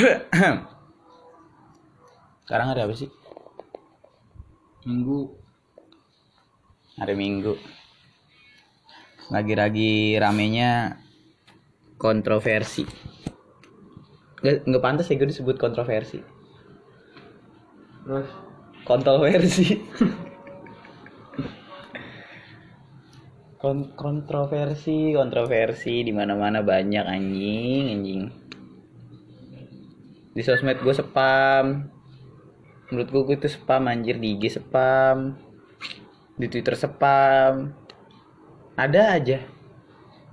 Sekarang hari apa sih? Minggu Hari Minggu. Lagi-lagi ramenya kontroversi. Nggak, nggak pantas ya gue disebut kontroversi. terus Kontroversi. Kon- kontroversi, kontroversi di mana-mana banyak anjing, anjing. Di sosmed gue spam. Menurut gue itu spam anjir di IG spam. Di Twitter spam. Ada aja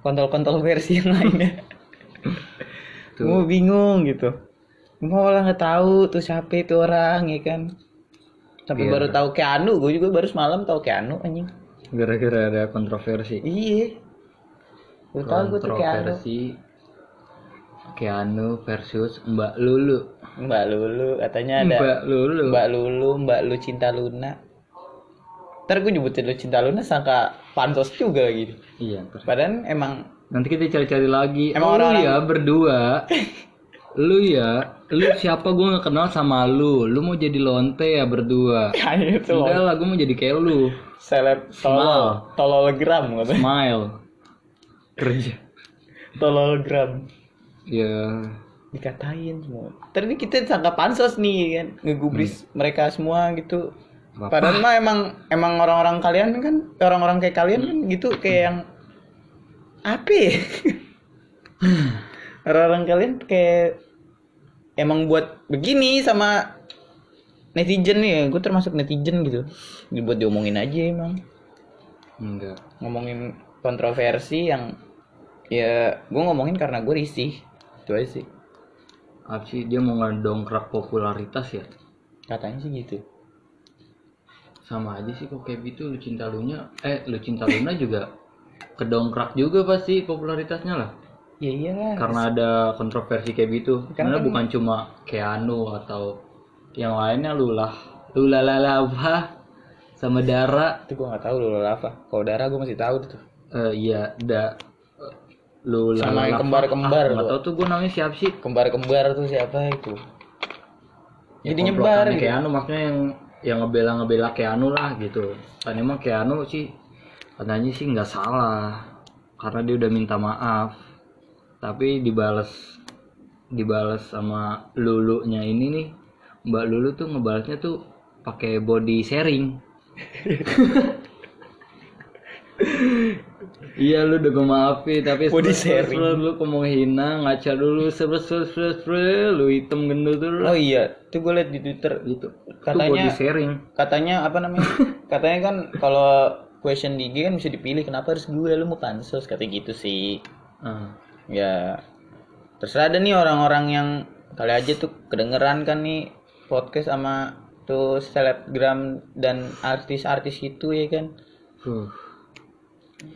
kontol-kontol versi yang lainnya. gue bingung gitu. Gue malah nggak tahu tuh siapa itu orang ya kan. Sampai Biar- baru tahu Keanu, gue juga baru semalam tahu Keanu anjing. gara-gara ada kontroversi Iya. Gue tahu gue tuh Keanu. kontroversi Keanu versus Mbak Lulu. Mbak Lulu katanya ada Mbak Lulu. Mbak Lulu, Mbak Lu Cinta Luna. Ntar gue nyebutin Lu Cinta Luna sangka pansos juga lagi. iya ntar. Padahal emang nanti kita cari-cari lagi. Emang lu orang-orang- ya berdua. Lu ya lu siapa gue nggak kenal sama lu? Lu mau jadi lonte ya berdua? Kayak itu. Enggak lah gue mau jadi kayak lu. Seleb tolol, katanya. smile. Kerja. Tologram. Ya Dikatain semua. Tadi kita sangka pansos nih kan, ngegubris mereka semua gitu. Bapak. Padahal mah emang emang orang-orang kalian kan orang-orang kayak kalian kan gitu kayak yang apa? ya? orang-orang kalian kayak emang buat begini sama netizen nih, gue termasuk netizen gitu. Dibuat diomongin aja emang. enggak Ngomongin kontroversi yang ya gue ngomongin karena gue risih. Itu aja sih. apa sih dia mau ngedongkrak popularitas ya Katanya sih gitu. sama aja sih kok kayak gitu lu cinta lunya eh lu cinta luna juga kedongkrak juga pasti popularitasnya lah Ya iyalah. karena ada kontroversi kayak gitu Kan karena kan- bukan cuma Keanu atau yang lainnya lu lah lu apa sama Dara itu gue nggak tahu lu apa. Kalau darah gue masih tahu tuh. eh iya da lu Sama yang kembar-kembar gua. tahu tuh gue namanya siapa sih. Kembar-kembar tuh siapa itu? Ya, Jadi nyebar gitu. Keanu maksudnya yang yang ngebela ngebela Keanu lah gitu. Kan emang Keanu sih katanya sih nggak salah. Karena dia udah minta maaf. Tapi dibales dibales sama Lulunya ini nih. Mbak Lulu tuh ngebalasnya tuh pakai body sharing Iya lu udah gue maafin tapi Body sharing. lu mau hina ngaca dulu stres stres stres, lu hitam gendut tuh Oh iya, tuh gue liat di Twitter. gitu Katanya- body sharing Katanya apa namanya? Katanya kan kalau question di IG kan bisa dipilih kenapa harus gue lu mau pansos katanya gitu sih. Ah, Ya terserah ada nih orang-orang yang kali aja tuh kedengeran kan nih podcast sama tuh selebgram dan artis-artis itu ya kan. huh.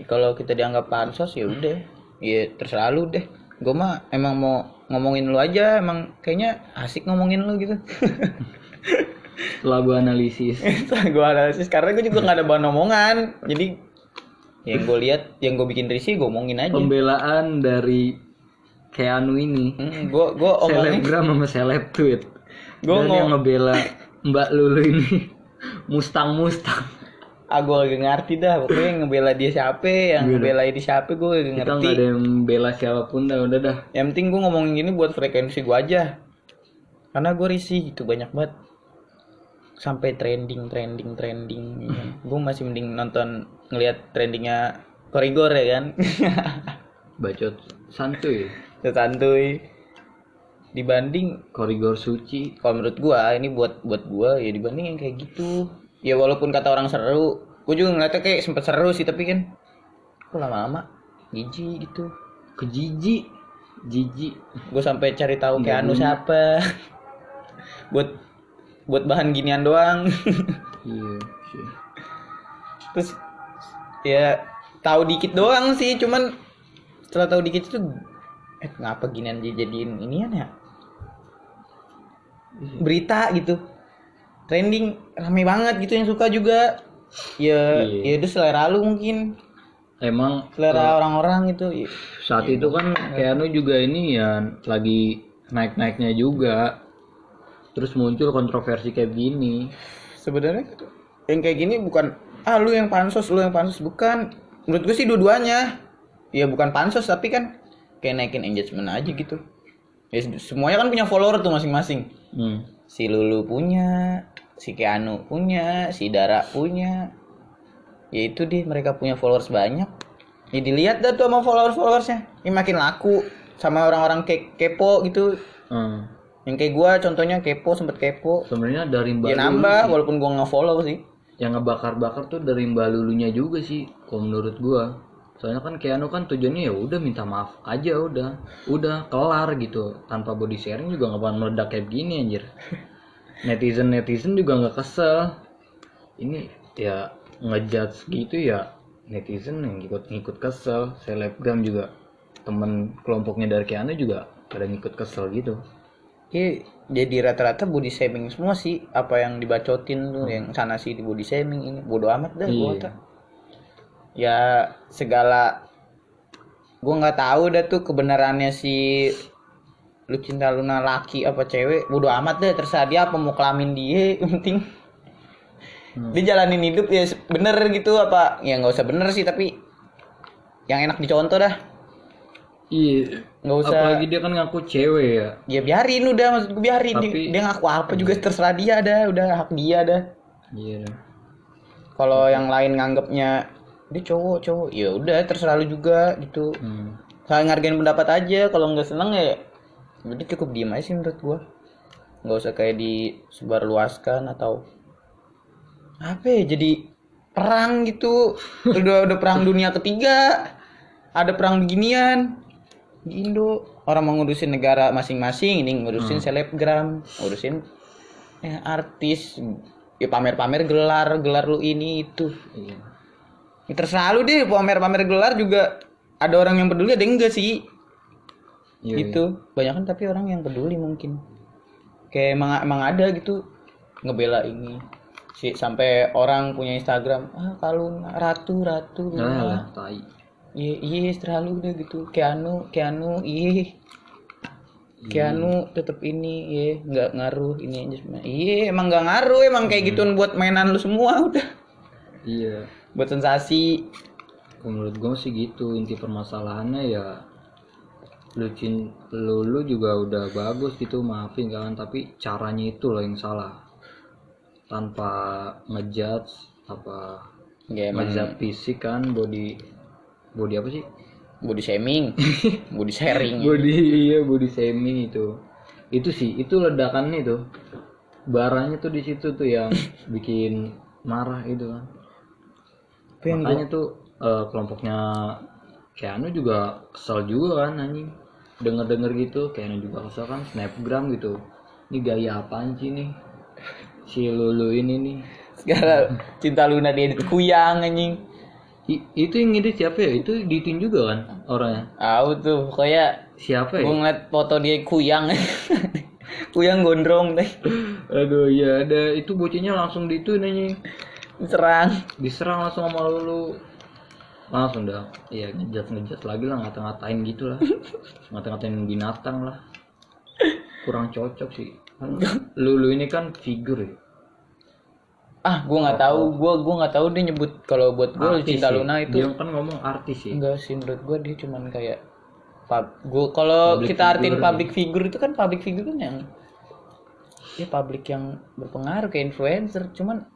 Kalau kita dianggap pansos ya udah. Ya terserah lu deh. Gue mah emang mau ngomongin lu aja emang kayaknya asik ngomongin lu gitu. Setelah gue analisis. Gue analisis karena gue juga nggak ada bahan omongan. Jadi yang gue lihat yang gue bikin risih gue omongin aja. Pembelaan dari Keanu ini. Gue gue omongin. Selebgram sama seleb tweet Gua dan ngo- yang ngebela Mbak Lulu ini Mustang Mustang ah gue gak ngerti dah. Pokoknya yang ngebela dia siapa yang ngebela ini siapa gue gak kita ngerti. nggak ada yang bela siapa pun dah udah dah. Yang penting gue ngomongin gini buat frekuensi gue aja. Karena gue risih gitu banyak banget. Sampai trending trending trending. Gue masih mending nonton ngelihat trendingnya korigor ya kan? Bacot santuy. Santuy. Dibanding korigor suci. Kalau menurut gua ini buat buat gua ya dibanding yang kayak gitu ya walaupun kata orang seru gua juga ngeliatnya kayak sempet seru sih tapi kan kok lama-lama jijik gitu. Kejiji jijik? Gue sampai cari tahu Keanu siapa. Buat buat bahan ginian doang. Iya sih. terus ya tahu dikit doang sih cuman setelah tahu dikit itu eh ngapa ginian dijadiin inian ya? Berita gitu trending rame banget gitu yang suka juga. Ya Iya. ya itu selera lu mungkin. Emang selera orang-orang itu ya, saat itu kan Keanu juga ini ya lagi naik-naiknya juga. Terus muncul kontroversi kayak gini. Sebenarnya yang kayak gini bukan ah lu yang pansos lu yang pansos. Bukan. Menurut gue sih dua-duanya. Ya bukan pansos tapi kan kayak naikin engagement aja gitu. Ya semuanya kan punya follower tuh masing-masing. Hmm. Si Lulu punya si Keanu punya si Dara punya. Ya itu deh mereka punya followers banyak. Ya dilihat dah tuh sama followers followersnya ini makin laku sama orang-orang ke kepo gitu. Hmm. yang kayak gua contohnya kepo sempet kepo. Sebenarnya dari mbak ya nambah sih, walaupun gua nggak follow sih. Yang ngebakar-bakar tuh dari mbak lulunya juga sih kalau menurut gua soalnya kan Keanu kan tujuannya ya udah minta maaf aja udah udah kelar gitu. Tanpa body sharing juga nggak bakal meledak kayak gini anjir. Netizen netizen juga nggak kesel. Ini ya ngejudge gitu ya netizen yang ikut ngikut kesel. Selebgram juga temen kelompoknya dari Keanu juga pada ngikut kesel gitu. Iya, jadi rata-rata body shaming semua sih. Apa yang dibacotin tuh yang sana sih di body shaming ini bodoh amat dah gua Iya. tak. Ya segala gua nggak tahu dah tuh kebenarannya si lu cinta Luna laki apa cewek. Bodoh amat deh terserah dia apa mau kelamin dia penting. Hmm. dia jalanin hidup ya bener gitu apa ya nggak usah bener sih tapi yang enak dicontoh dah. Iya. Nggak usah. Apalagi dia kan ngaku cewek ya. Ya biarin udah maksud gue biarin. Dia, Tapi- dia ngaku apa juga terserah dia dah udah hak dia dah. Iya. Kalau yang lain nganggapnya dia cowok cowok. Ya udah terserah lu juga gitu. Hmm. saling ngargain pendapat aja. Kalau nggak seneng ya jadi cukup diem aja sih menurut gua. Nggak usah kayak disebarluaskan atau apa ya jadi perang gitu. Udah udah perang dunia ketiga. Ada perang beginian. Di Indo. Orang mau ngurusin negara masing-masing. Ini ngurusin selebgram ngurusin ya, artis. Ya pamer-pamer gelar gelar lu ini itu. Iya Ya, terserah lu deh pamer-pamer gelar juga ada orang yang peduli ada yang enggak sih? Iya gitu. banyak kan tapi orang yang peduli mungkin. Kayak emang emang ada gitu ngebela ini. Si sampai orang punya Instagram ah kalau ratu ratu. Iya. Luna. Alah, tai. Iya iya terlalu deh gitu. Keanu Keanu iya. Keanu tetep ini iya. Nggak ngaruh ini aja iya emang nggak ngaruh emang kayak gituan buat mainan lu semua udah. Iya buat sensasi. Menurut gue sih gitu inti permasalahannya ya lu cin lu, lu juga udah bagus gitu maafin kan tapi caranya itu loh yang salah. Tanpa ngejudge apa ya emang. ngejudge fisik kan body body apa sih? Body shaming. Body sharing. Body iya body shaming itu. Itu sih itu ledakannya tuh. Baranya tuh di situ tuh yang bikin marah itu kan Tapi yang makanya tuh eh, kelompoknya Keanu juga kesel juga kan anjing. Denger denger gitu Keanu juga kesel kan snapgram gitu. Ini gaya apaan sih nih? Si Lulu ini nih. Segala cinta Luna dia edit kuyang anjing. I- itu yang ngedit siapa ya? Itu ditin juga kan orangnya? Tahu tuh pokoknya siapa gue ya ngeliat foto dia kuyang. Kuyang gondrong deh. Aduh ya ada itu bocahnya langsung di itu serang diserang langsung sama Lulu langsung dah. Iya ngejat ngejat lagi lah ngata-ngatain gitu lah. Ngata-ngatain binatang lah. Kurang cocok sih. Kan Lulu ini kan figur ya? Ah gue nggak tahu. Gue gue nggak tahu dia nyebut kalau buat gue Artis cinta sih. Luna itu. Dia kan ngomong artis sih enggak sih menurut gue dia cuman kayak pub gue kalau kita artiin figure. public figure itu kan public figure kan yang ya public yang berpengaruh kayak influencer. Cuman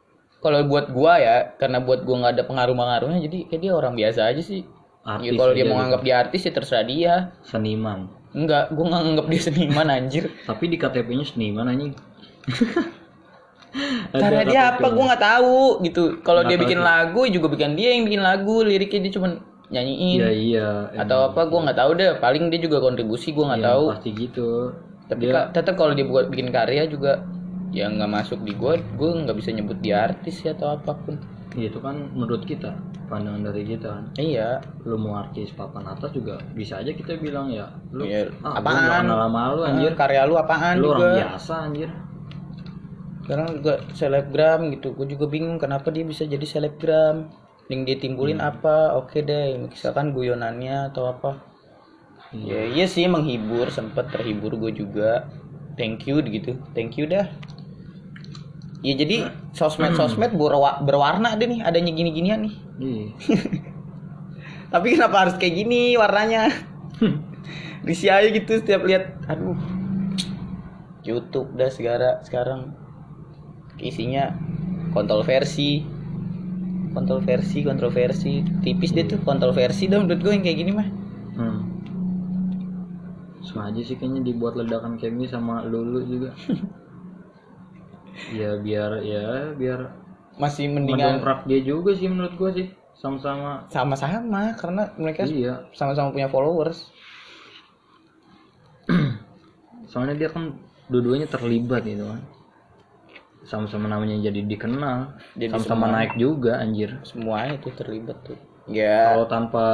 kalau buat gua ya karena buat gua nggak ada pengaruh-pengaruhnya jadi kayak dia orang biasa aja sih. Artis ya, kalau dia mau gitu. nganggap dia artis ya terserah dia. Seniman. Enggak gua nggak nganggap dia seniman anjir. Tapi di KTP-nya seniman anjing. Cara dia apa gua nggak tahu gitu. Kalau dia tahu bikin sih. lagu juga bikin dia yang bikin lagu liriknya dia cuman nyanyiin. Iya iya atau apa gua nggak tahu deh. Paling dia juga kontribusi gua nggak Iya, tahu. pasti gitu. Tapi dia ka- tetap kalau dia buat bikin karya juga ya nggak masuk di gua gua nggak bisa nyebut dia artis ya atau apa pun. Iya, itu kan menurut kita pandangan dari kita kan. Iya. Lu mau artis papan atas juga bisa aja kita bilang ya lu Iya, ah, apaan? kenal sama lu anjir karya lu apaan lu juga? orang biasa anjir. Sekarang juga selebgram gitu gue juga bingung kenapa dia bisa jadi selebgram. Yang dia timbulin Hmm. apa? Oke deh misalkan guyonannya atau apa. Ya iya sih menghibur sempet terhibur gue juga. Thank you gitu. Thank you dah ya jadi sosmed sosmed berwa- berwarna deh nih adanya gini ginian nih. Iya. tapi kenapa harus kayak gini warnanya? Risi aja gitu setiap lihat aduh. YouTube dah segala sekarang. Isinya kontroversi. Kontroversi kontroversi. Tipis deh tuh kontroversi dah menurut gue yang kayak gini mah. Hmm. Sengaja sih kayaknya dibuat ledakan kayak gini sama Lulu juga. ya biar ya biar masih mendingan mendongkrak dia juga sih menurut gua sih. Sama-sama. Sama-sama karena mereka iya. sama-sama punya followers. Soalnya dia kan dua-duanya terlibat gitu kan. Sama-sama namanya jadi dikenal. Jadi sama-sama naik juga anjir. Semuanya itu terlibat tuh. Ya. Kalau tanpa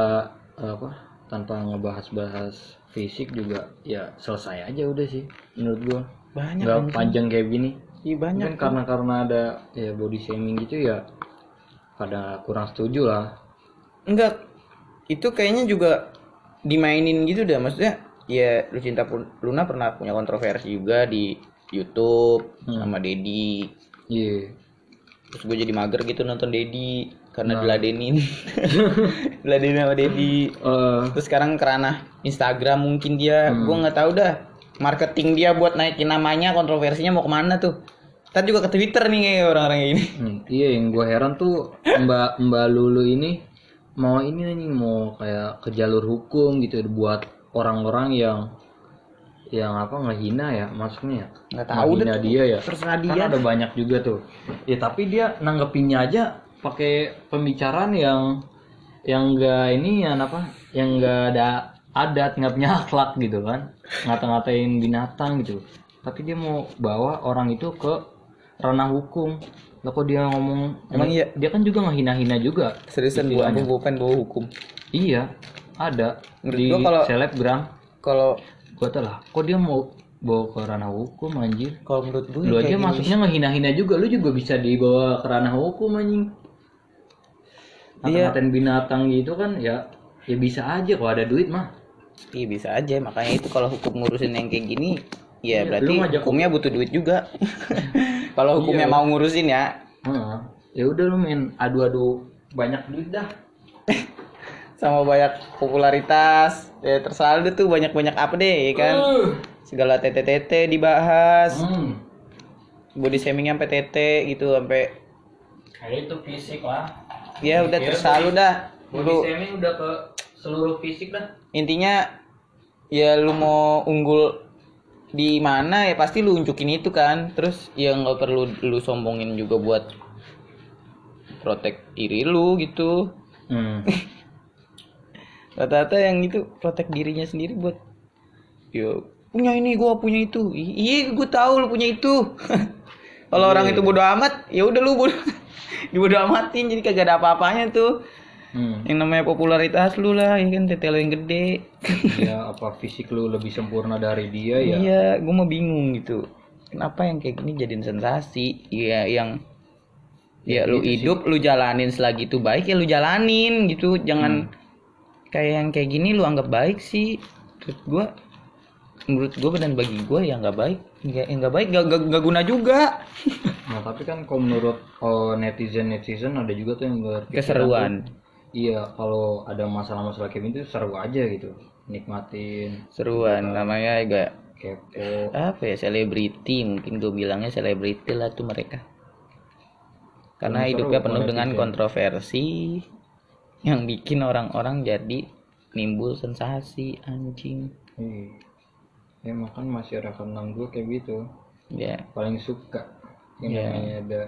apa tanpa ngebahas-bahas fisik juga ya selesai aja udah sih menurut gua. Banyak nggak anjing. panjang kayak gini Iya, banyak Mungkin karena karena ada ya body shaming gitu ya pada kurang setuju lah. Enggak itu kayaknya juga dimainin gitu dah maksudnya ya Lucinta Pun- Luna pernah punya kontroversi juga di YouTube sama Dedi iya. Terus gue jadi mager gitu nonton Dedi karena diladenin. Diladenin sama Dedi Eh, terus sekarang kerana Instagram mungkin dia. Gue nggak tahu dah marketing dia buat naikin namanya kontroversinya mau ke mana tuh Ntar juga ke Twitter nih kayak orang-orang gini. Hmm, iya yang gue heran tuh mbak mbak Lulu ini mau ini nih mau kayak ke jalur hukum gitu buat orang-orang yang yang apa ngehina ya maksudnya ya. Nggak tahu deh dia ya. Terserah kan dia ada banyak juga tuh. Ya tapi dia nanggepinnya aja pakai pembicaraan yang yang enggak ini ya apa yang enggak ada adat nggak punya akhlak gitu kan. Ngata-ngatain binatang gitu. Tapi dia mau bawa orang itu ke ranah hukum. Lah kok dia ngomong Emang iya? dia kan juga ngehina-hina juga seriusan gue aku pengen bawa hukum. Iya ada. Menurut di gua kalau- selebgram. kalau gua tau lah kok dia mau bawa ke ranah hukum anjir? Kalau menurut gue lu aja masuknya ngehina-hina juga lu juga bisa dibawa ke ranah hukum anjing. Iya. ngatain binatang gitu kan ya ya bisa aja kalau ada duit mah. Iya bisa aja. Makanya itu kalau hukum ngurusin yang kayak gini ya Iya, berarti ngajak- hukumnya butuh duit juga. kalau hukumnya mau ngurusin ya. Heeh. ya udah lu main adu-adu banyak duit dah. Sama banyak popularitas. Ya terserah deh tuh banyak-banyak apa deh ya kan? Segala TTTT dibahas. Hmm. body shaming sampai TT gitu sampai kayak itu fisik lah. Ya udah terserah lu dah. lu shaming udah ke seluruh fisik dah. Intinya ya lu mau unggul di mana ya pasti lu unjukin itu kan. Terus ya nggak perlu lu sombongin juga buat protek diri lu gitu. Hmm. rata-rata yang itu protek dirinya sendiri buat ya punya ini gua punya itu. Iya gua tahu lu punya itu. Kalau orang itu bodoh amat ya udah lu bodoh dibodoh amatin jadi kagak ada apa-apanya tuh Hmm. yang namanya popularitas lu lah ya kan tete lu yang gede ya apa fisik lu lebih sempurna dari dia ya Iya, gue mau bingung gitu. Kenapa yang kayak gini jadiin sensasi? Iya, yang ya, lu hidup, lu jalanin selagi itu baik ya lu jalanin gitu. Jangan kayak yang kayak gini lu anggap baik sih. Menurut gua menurut gua dan bagi gua ya nggak baik. Nggak ya nggak baik, nggak nggak guna juga. Nah tapi kan kalau menurut oh, netizen netizen ada juga tuh yang berpikiran Keseruan. tuh, Iya kalau ada masalah-masalah kayak gitu seru aja gitu. Nikmatin. Seruan namanya agak kepo. apa ya selebriti mungkin gue bilangnya selebriti lah tuh mereka. Karena seru hidupnya penuh dengan netizen. kontroversi yang bikin orang-orang jadi nimbul sensasi anjing. Iya. Ya makan masyarakat enam gue kayak gitu. Ya. Paling suka yang namanya ada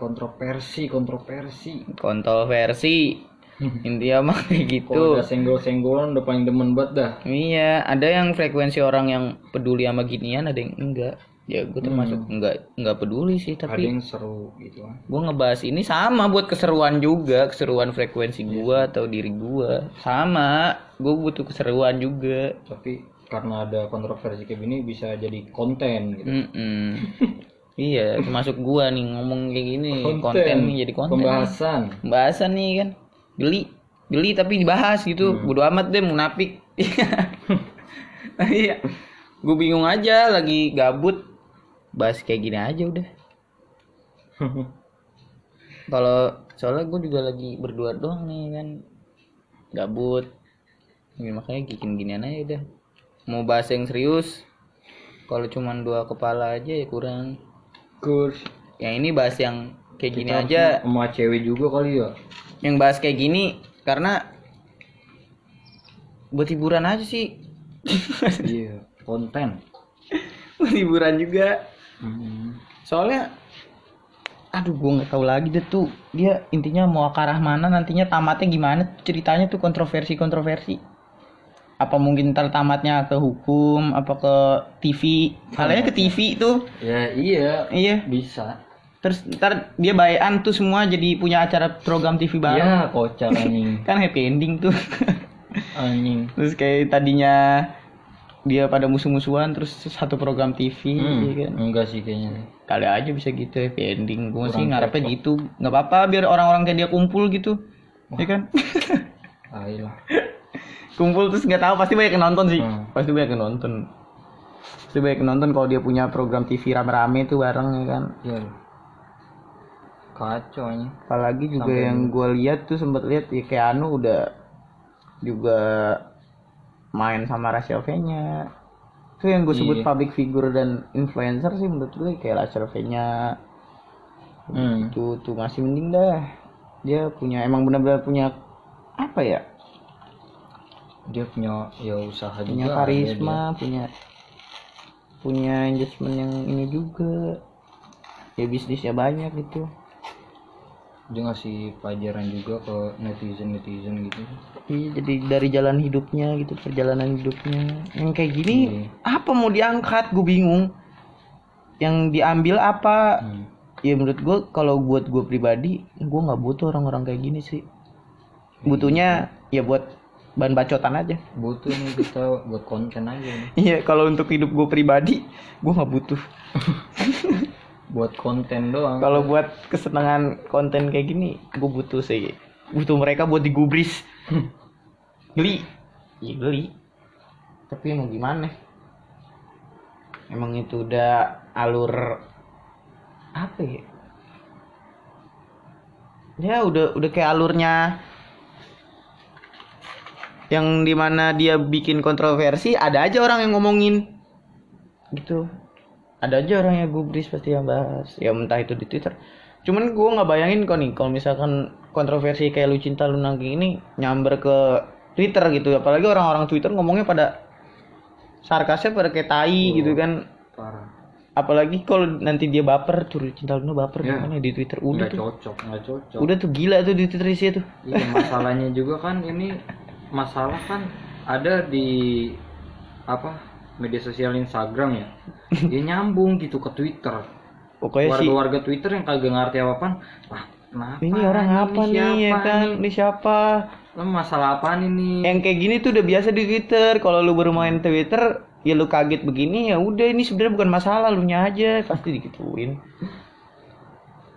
kontroversi kontroversi. Kontroversi. Intinya mah kayak gitu. kalau udah senggol-senggolan udah paling demen banget dah. Iya ada yang frekuensi orang yang peduli sama ginian ada yang enggak. Ya gue termasuk enggak enggak peduli sih ada tapi yang seru gitu kan gue ngebahas ini sama buat keseruan juga keseruan frekuensi gua atau diri gua. Sama gue butuh keseruan juga. Tapi karena ada kontroversi kayak gini bisa jadi konten gitu. Mm-mm. iya termasuk gua nih ngomong kayak gini konten, nih jadi konten. Pembahasan. Pembahasan nih kan. Geli. Geli tapi dibahas gitu. Hmm. bodo amat deh munafik. Iya. Gue bingung aja lagi gabut. Bahas kayak gini aja udah. Kalau soalnya gue juga lagi berdua doang nih kan. Gabut. Ya, makanya bikin ginian aja udah. Mau bahas yang serius kalau cuman dua kepala aja ya kurang Kurs. yang ini bahas yang kayak gini Kita aja sama cewek juga kali ya. yang bahas kayak gini karena buat hiburan aja sih Iya, konten. buat hiburan juga Hmm. soalnya aduh gua nggak tahu lagi deh tuh dia intinya mau ke arah mana nantinya tamatnya gimana ceritanya tuh kontroversi kontroversi apa mungkin ntar tamatnya ke hukum apa ke TV kalian ke TV tuh. Ya iya, iya. Bisa. terus ntar dia bayan tuh semua jadi punya acara program TV baru Ya, kocak anjing. kan happy ending tuh. Anjing. terus kayak tadinya dia pada musuh-musuhan terus satu program TV Hmm, ya kan? enggak sih kayaknya. kali aja bisa gitu happy ending. Gue sih ngarepnya gitu. Nggak apa-apa biar orang-orang kayak dia kumpul gitu. Ya kan? Tai lah. Kumpul terus nggak tahu pasti banyak yang nonton sih Hmm. pasti banyak yang nonton pasti banyak yang nonton kalau dia punya program TV rame-rame itu bareng ya kan Ya. Kacau anjing. apalagi juga Sampai- yang gue lihat tuh sempat lihat ya kayak Anu udah juga main sama Rachel V-nya itu yang gue sebut Iya. public figure dan influencer sih menurut gue kayak Rachel V-nya Hmm. itu tuh masih mending dah dia punya emang benar-benar punya apa ya Dia punya ya usaha punya juga. ada karisma punya punya engagement yang ini juga ya bisnisnya banyak gitu Dia. ngasih pelajaran juga ke netizen netizen gitu. Iya, jadi dari jalan hidupnya gitu, perjalanan hidupnya. Yang kayak gini, Iya. apa mau diangkat? Gue bingung. Yang diambil apa? Hmm. Ya menurut gue, kalau buat gue pribadi, gue nggak butuh orang-orang kayak gini sih. Butuhnya ya buat bahan bacotan aja. Butuh nih kita buat konten aja. Iya, kalau untuk hidup gue pribadi, gue nggak butuh. Buat konten doang. Kalau buat kesenangan konten kayak gini, gue butuh sih. Butuh mereka buat digubris. geli. Iya geli. Tapi mau gimana? Emang itu udah alur apa ya? Ya udah udah kayak alurnya yang di mana dia bikin kontroversi ada aja orang yang ngomongin. Gitu. Ada aja orang yang gubris pasti yang bahas. Ya entah itu di twitter. Cuman gue nggak bayangin kok nih kalau misalkan kontroversi kayak lu cinta lu nangki ini nyamber ke twitter gitu. Apalagi orang-orang twitter ngomongnya pada sarkasnya pada kayak tai gitu kan. Parah. apalagi kalau nanti dia baper tuh cinta lu baper Ya. gimana di twitter? Udah Nggak tuh. cocok, nggak cocok. udah tuh gila tuh di twitter isinya tuh. Iya, masalahnya juga kan ini masalah kan ada di apa media sosial Instagram ya. Dia nyambung gitu ke Twitter. pokoknya sih Warga-warga Twitter yang kagak ngerti apa-apaan, wah kenapa? ini orang apa nih ya kan ini siapa Lo masalah apaan ini? yang kayak gini tuh udah biasa di Twitter. Kalau lu baru main Twitter, ya lu kaget begini ya udah ini sebenarnya bukan masalah lu nya aja pasti digituin.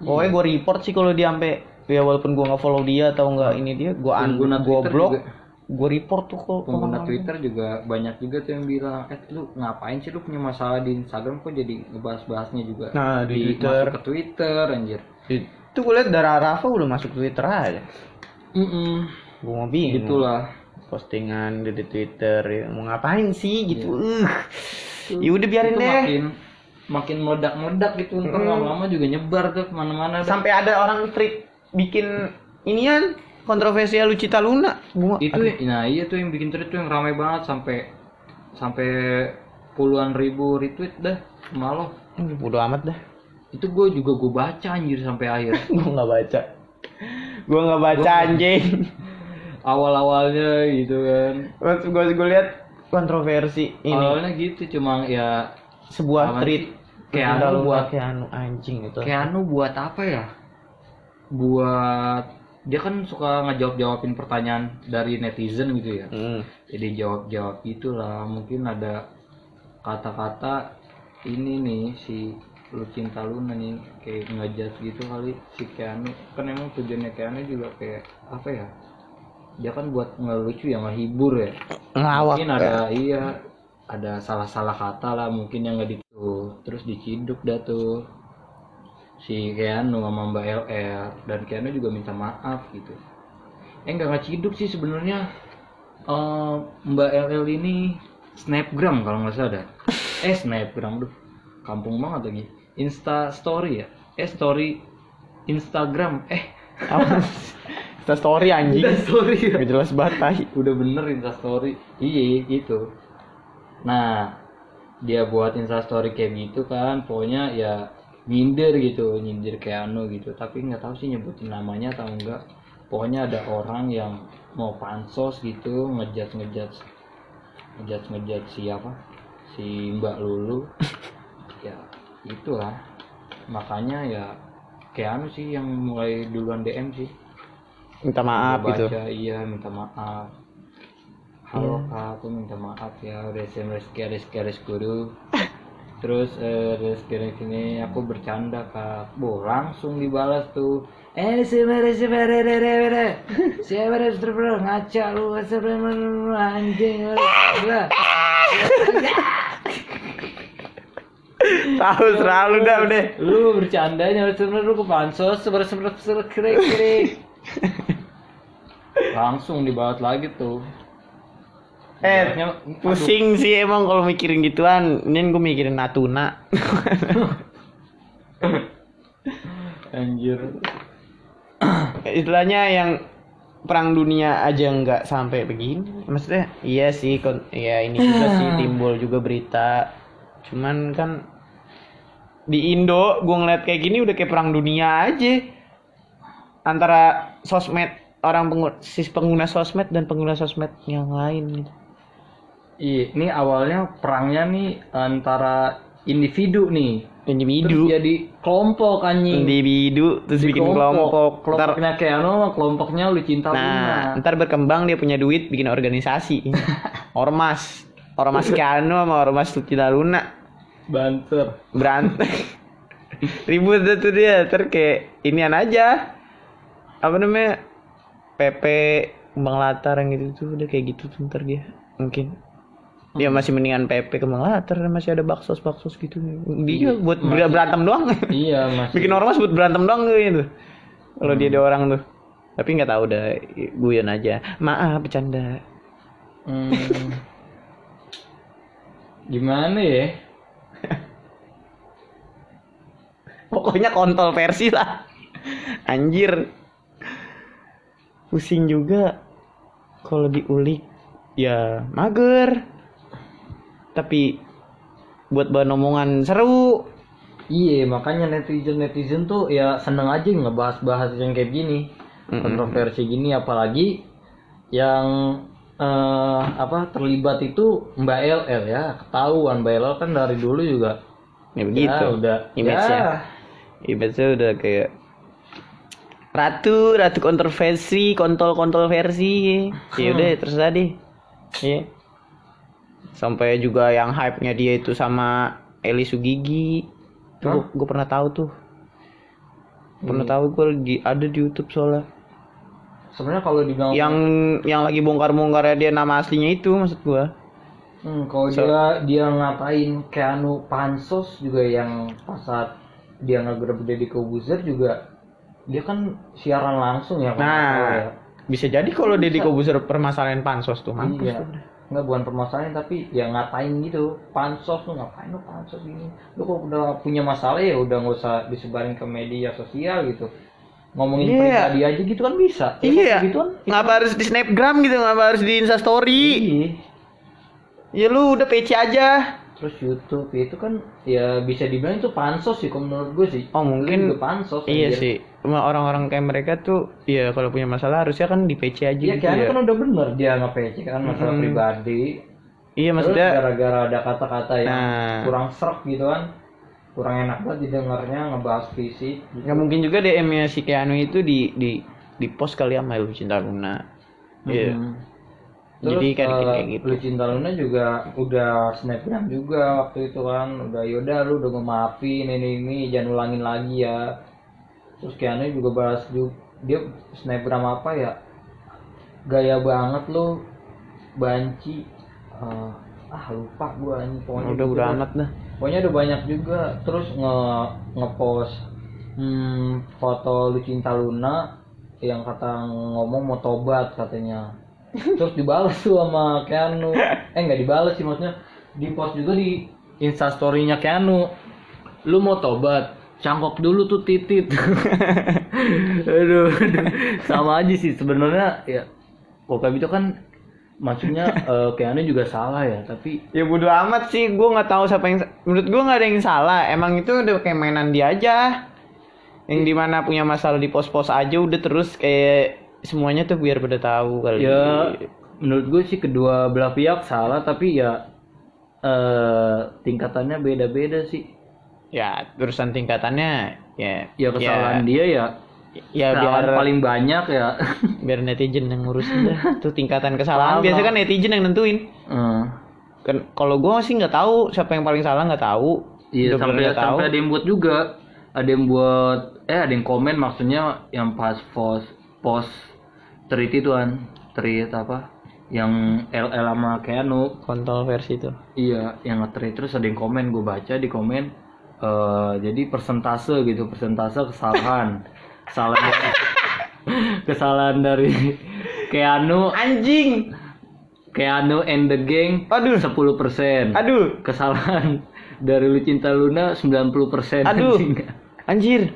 Pokoknya gue report sih kalau dia sampai ya walaupun gua nggak follow dia atau nggak ini dia, Pengguna gua Twitter blok, juga. Gua report tuh kok. pengguna Twitter juga banyak juga tuh yang bilang, eh lu ngapain sih lu punya masalah di Instagram kok jadi ngebahas-bahasnya juga Nah, di di Twitter. masuk ke Twitter anjir. Itu gue liat darah Rafa udah masuk Twitter aja. Gua mau bingung. Gitulah. Postingan di, di Twitter ya. mau ngapain sih gitu. Uh. Ya udah biarin Itu deh. makin makin meledak-meledak gitu ntar lama-lama juga nyebar tuh ke mana-mana sampai ada orang tweet bikin inian kontroversial Lucita Luna. Gua itu nah iya tuh yang bikin tweet tuh yang ramai banget sampai sampai puluhan ribu retweet dah malah aduh, bodo amat dah. Itu gue juga gue baca anjir sampai akhir. Gua nggak baca. Gua nggak baca anjing. Awal-awalnya gitu kan. Terus gua gua lihat kontroversi ini. Awalnya gitu cuma ya sebuah tweet anu Luna buat- kayak anu anjing itu. Keanu buat apa ya? Buat dia kan suka ngejawab jawabin pertanyaan dari netizen gitu ya. Hmm. jadi jawab jawab gitulah mungkin ada kata-kata ini nih si lu cinta Luna nih kayak ngejat gitu kali si Keanu. Kan emang tujuannya Keanu juga kayak apa ya dia kan buat ngelucu ya ngehibur ya. Ngelawak mungkin ada iya ada salah-salah kata lah mungkin yang nggak gitu terus diciduk dah tuh si Keanu sama Mbak LR dan Keanu juga minta maaf gitu. Eh nggak ngeciduk sih sebenarnya. Eh, Mbak LL ini snapgram kalau nggak salah eh snapgram duh kampung banget lagi. Insta story ya? Eh story Instagram. Eh Insta story anjing. Insta story ya? Gak jelas banget udah bener instastory iya gitu. Nah dia buat instastory kayak gitu kan. Pokoknya ya nyindir gitu nyindir Keanu gitu. Tapi nggak tahu sih nyebutin namanya atau enggak. Pokoknya ada orang yang mau pansos gitu ngejat ngejat ngejat ngejat siapa si Mbak Lulu. Ya itulah. Makanya ya Keanu sih yang mulai duluan DM sih. Minta maaf Gua gitu. baca, iya minta maaf. Halo kak aku minta maaf ya. Udah rezeki rezeki guru terus eh, rezeki rezeki ini aku bercanda kak. Bo langsung dibalas tuh. Eh si mere si mere re re re. Si mere si mere ngaca lu si mere anjing Tahu selalu dah udah. lu bercandanya sebenarnya lu ke pansos sebenarnya sebenarnya kira kira langsung dibalas lagi tuh Eh, pusing sih emang kalau mikirin gituan. Ini gue mikirin Natuna. anjir Istilahnya yang perang dunia aja nggak sampai begini. Maksudnya iya sih, kon ya ini juga sih timbul juga berita. Cuman kan di Indo gue ngeliat kayak gini udah kayak perang dunia aja antara sosmed orang pengguna, sis pengguna sosmed dan pengguna sosmed yang lain gitu. Iya, ini awalnya perangnya nih antara individu nih. Individu, Terus jadi kelompok anjing. individu terus Di bikin kelompok. Ntar, Kelompoknya Keanu sama kelompoknya lu cinta nah, Luna. ntar berkembang dia punya duit bikin organisasi. Ormas, Ormas Keanu sama Ormas Lucina Luna Banter. berantem. Ribut tuh dia, ntar kayak inian aja. Apa namanya? PP Kembang Latar yang gitu tuh udah kayak gitu tuh ntar dia mungkin dia masih mendingan PP Kembang Latar masih ada baksos baksos gitu. Dia buat ber- berantem doang. Iya, masih. bikin ormas buat berantem doang gitu kalau dia ada orang tuh. Tapi nggak tahu udah guyon aja. Maaf bercanda. Hmm. Gimana ya? pokoknya kontol versi lah. Anjir. Pusing juga. Kalau diulik ya mager tapi buat bahan omongan seru. Iya, makanya netizen netizen tuh ya seneng aja ngebahas-bahas yang kayak gini, kontroversi gini, apalagi yang eh, apa terlibat itu Mbak LL ya, ketahuan Mbak LL kan dari dulu juga. Ya begitu. Ya, udah. Image ya, image-nya udah kayak ratu ratu kontroversi kontol kontol versi ya udah terserah deh. Iya. Sampai juga yang hype nya dia itu sama Eli Sugigi. Tuh gue pernah tahu tuh. Pernah tahu gue di ada di YouTube soalnya. Sebenarnya kalau dibilang yang yang lagi bongkar bongkarnya dia nama aslinya itu maksud gua. Hmm, kalau dia dia ngatain Keanu pansos juga yang pas saat dia ngegerebek Deddy Kobuzer juga dia kan siaran langsung ya salah ya. nah bisa jadi kalau Deddy Kobuzer permasalahan pansos tuh mampus Iya. Enggak bukan permasalahan tapi ya ngatain gitu. Pansos lu ngapain lu pansos gini. Lu kok udah punya masalah ya udah nggak usah disebarin ke media sosial gitu. Ngomongin Iya. pribadi aja gitu kan bisa. Ya kan, iya Gitu kan. ngapa harus di snapgram gitu ngapa harus di instastory Iya. ya lu udah PC aja Terus YouTube ya itu kan ya bisa dibilang itu pansos sih kalau menurut gue sih. oh Itu mungkin juga pansos. iya anjir. sih Cuma orang-orang kayak mereka tuh ya kalau punya masalah harusnya kan di PC aja Iya gitu ya kan udah bener dia nge-PC kan masalah Hmm. pribadi. iya maksudnya gara-gara ada kata-kata yang Nah. kurang serk gitu kan. Kurang enak banget didengarnya ngebahas fisik gitu. nggak mungkin juga DM-nya si Keanu itu di di di post kali sama Lu Cinta Luna iya Hmm. Jadi Terus, kayak eh, kayak gitu. Lu Cinta Luna juga udah snapgram juga waktu itu kan. Udah yaudah lu udah ngemaafin ini ini jangan ulangin lagi ya. Terus Keanu juga balas juga dia snapgram apa ya? Gaya banget lu banci. Eh, ah lupa gua ini pokoknya udah gitu udah dah. amat dah. Pokoknya udah banyak juga. Terus nge ngepost hmm, foto lu cinta Luna yang kata ngomong mau tobat katanya terus dibales tuh sama Keanu. Eh nggak dibales sih maksudnya. Di post juga di instastorynya Keanu. Lu mau tobat? Cangkok dulu tuh titit. Aduh, aduh. sama aja sih. Sebenarnya ya kok gitu kan maksudnya eh, Keanu juga salah ya tapi ya bodo amat sih. Gue nggak tahu siapa yang menurut gue nggak ada yang salah. Emang itu udah kayak mainan dia aja. Yang di mana punya masalah di pos-pos aja udah terus kayak semuanya tuh biar pada tahu kali. Ya menurut gue sih kedua belah pihak salah tapi ya eh tingkatannya beda-beda sih. Ya terusan tingkatannya ya ya kesalahan dia ya ya biar paling banyak ya. Biar netizen yang ngurusin dah tuh tingkatan kesalahan. Biasanya kan netizen yang nentuin. Eh, kan kalau gue sih nggak tahu siapa yang paling salah nggak tahu. Iya sampai tahu sampai ada yang buat juga. Ada yang buat eh ada yang komen maksudnya yang pas post post tweet itu kan tweet apa? Yang LL sama Keanu. Kontol versi itu. Iya, yang nge terus ada yang komen, gue baca di komen, eh jadi persentase gitu, persentase kesalahan, kesalahan dari, kesalahan dari Keanu, anjing! Keanu and the gang, Aduh. 10 persen, aduh. Kesalahan dari Lucinta Luna 90 persen, Aduh. anjir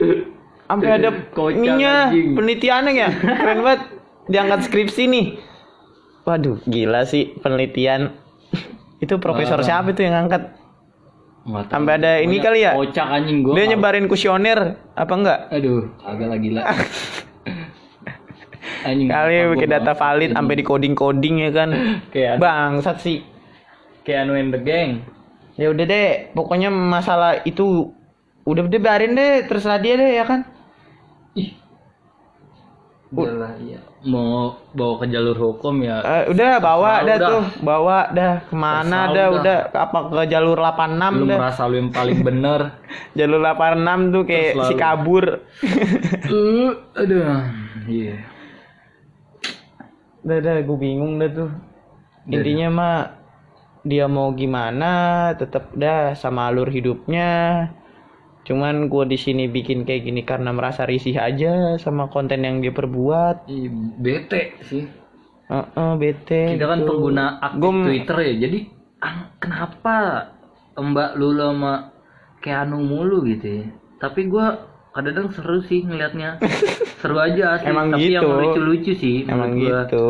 sampai ada ininya penelitiannya ya. Keren banget. Diangkat skripsi nih. Waduh gila sih penelitian. Itu profesor siapa itu yang angkat? Sampai ada ini kali ya? Kocak anjing gue. dia nyebarin kuesioner apa enggak? Aduh, agak lagi lah. anjing. kali bikin gua data valid sampai di coding coding ya kan. Kayak bangsat sih. Keanu and the gang. ya udah deh pokoknya masalah itu udah deh biarin deh terserah dia deh ya kan Ih. Udah iya. Mau bawa ke jalur hukum ya. Eh, udah bawa dah lu dah. tuh bawa dah ke mana dah dah. udah apa ke jalur 86 lu dah merasa lu yang paling bener. jalur 86 tuh kayak Terus si kabur uh, aduh. Iya. udah dah gue bingung dah tuh intinya mah dia mau gimana tetap dah sama alur hidupnya cuman gue di sini bikin kayak gini karena merasa risih aja sama konten yang dia perbuat Ih, bete sih. Heeh, bete Kita kan gitu. pengguna aktif Gua- Twitter ya. Jadi ah, kenapa Mbak Lulu sama Keanu mulu gitu ya. Tapi gua kadang-kadang seru sih ngelihatnya. seru aja asli. Emang Tapi yang gitu. lucu-lucu sih emang gua. gitu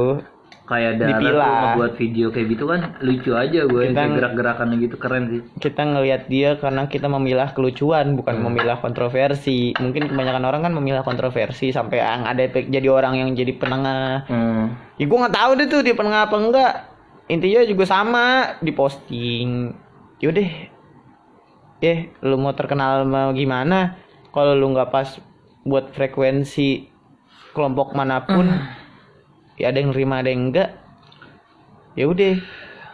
Kayak Dipilah. ngebuat video kayak gitu kan lucu aja gue. Kita- gerak-gerakannya gitu keren sih. kita ngelihat dia karena kita memilah kelucuan bukan memilah kontroversi mungkin kebanyakan orang kan memilah kontroversi sampai yang ada efek jadi orang yang jadi penengah Hmm. ya gue nggak tahu deh tuh dia penengah apa enggak intinya juga sama di posting yaudah eh lu mau terkenal mau gimana kalau lu nggak pas buat frekuensi kelompok mana pun ya ada yang nerima ada yang enggak ya udah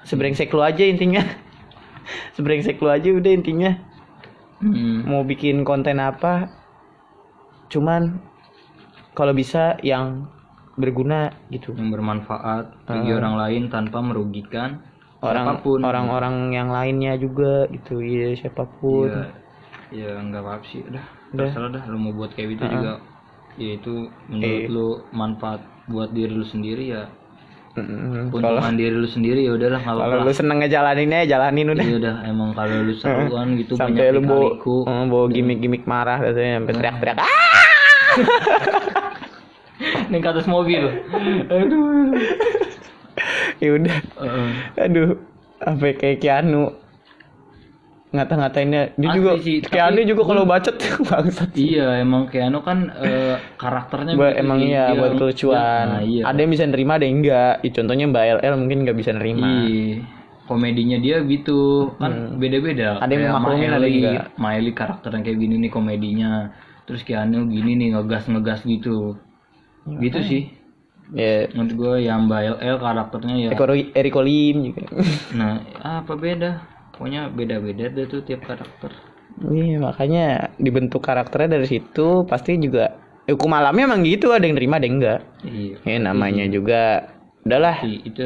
sebrengsek lu aja intinya sebrengsek lu aja udah intinya Hmm. mau bikin konten apa cuman kalau bisa yang berguna gitu Yang bermanfaat bagi orang lain tanpa merugikan orang siapa pun. orang-orang yang lainnya juga gitu iya siapa pun Iya, ya nggak apa-apa sih udah. Udah. Terserah dah lu mau buat kayak gitu juga. Ya itu menurut Eh. lu manfaat buat diri lu sendiri ya. Kalau Keuntungan diri lu sendiri ya udahlah nggak kalau apa-apa. lu seneng ngejalanin aja jalanin udah Iya udah emang kalau lu seruan gitu sampai banyak lu bawa eh, bawa gimmick-gimmick marah katanya sampai teriak-teriak ah Nih ke atas mobil. Aduh. ya udah Heeh. aduh sampai kayak Keanu ngata-ngatainnya dia Asli juga sih, Keanu juga kalau bacot bangsat Iya emang Keanu kan eh, karakternya Buat, begitu emang iya Dia- buat kelucuan. Nah, iya. Ada yang bisa nerima, ada yang enggak. Ih, Contohnya Mbak LL mungkin nggak bisa nerima. Iya. Komedinya dia gitu kan beda-beda. Hmm. Ada yang Kayak memaklumin, ada yang Miley, karakternya kayak gini nih komedinya. Terus Keanu gini nih ngegas-ngegas gitu. Gitu sih. Ya, Menurut gue yang Mbak LL karakternya ya. Eriko Lim juga. Nah, apa beda? Pokoknya beda-beda deh tuh tiap karakter. Iya, makanya dibentuk karakternya dari situ pasti juga hukum alamnya emang gitu ada yang terima ada yang enggak. Iya. Ya namanya juga udahlah. Pasti itu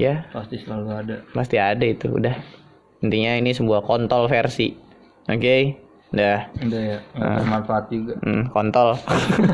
ya. pasti selalu ada. Pasti ada itu udah. Intinya ini sebuah kontol versi. Oke udah udah ya nggak bermanfaat juga. Hmm, kontol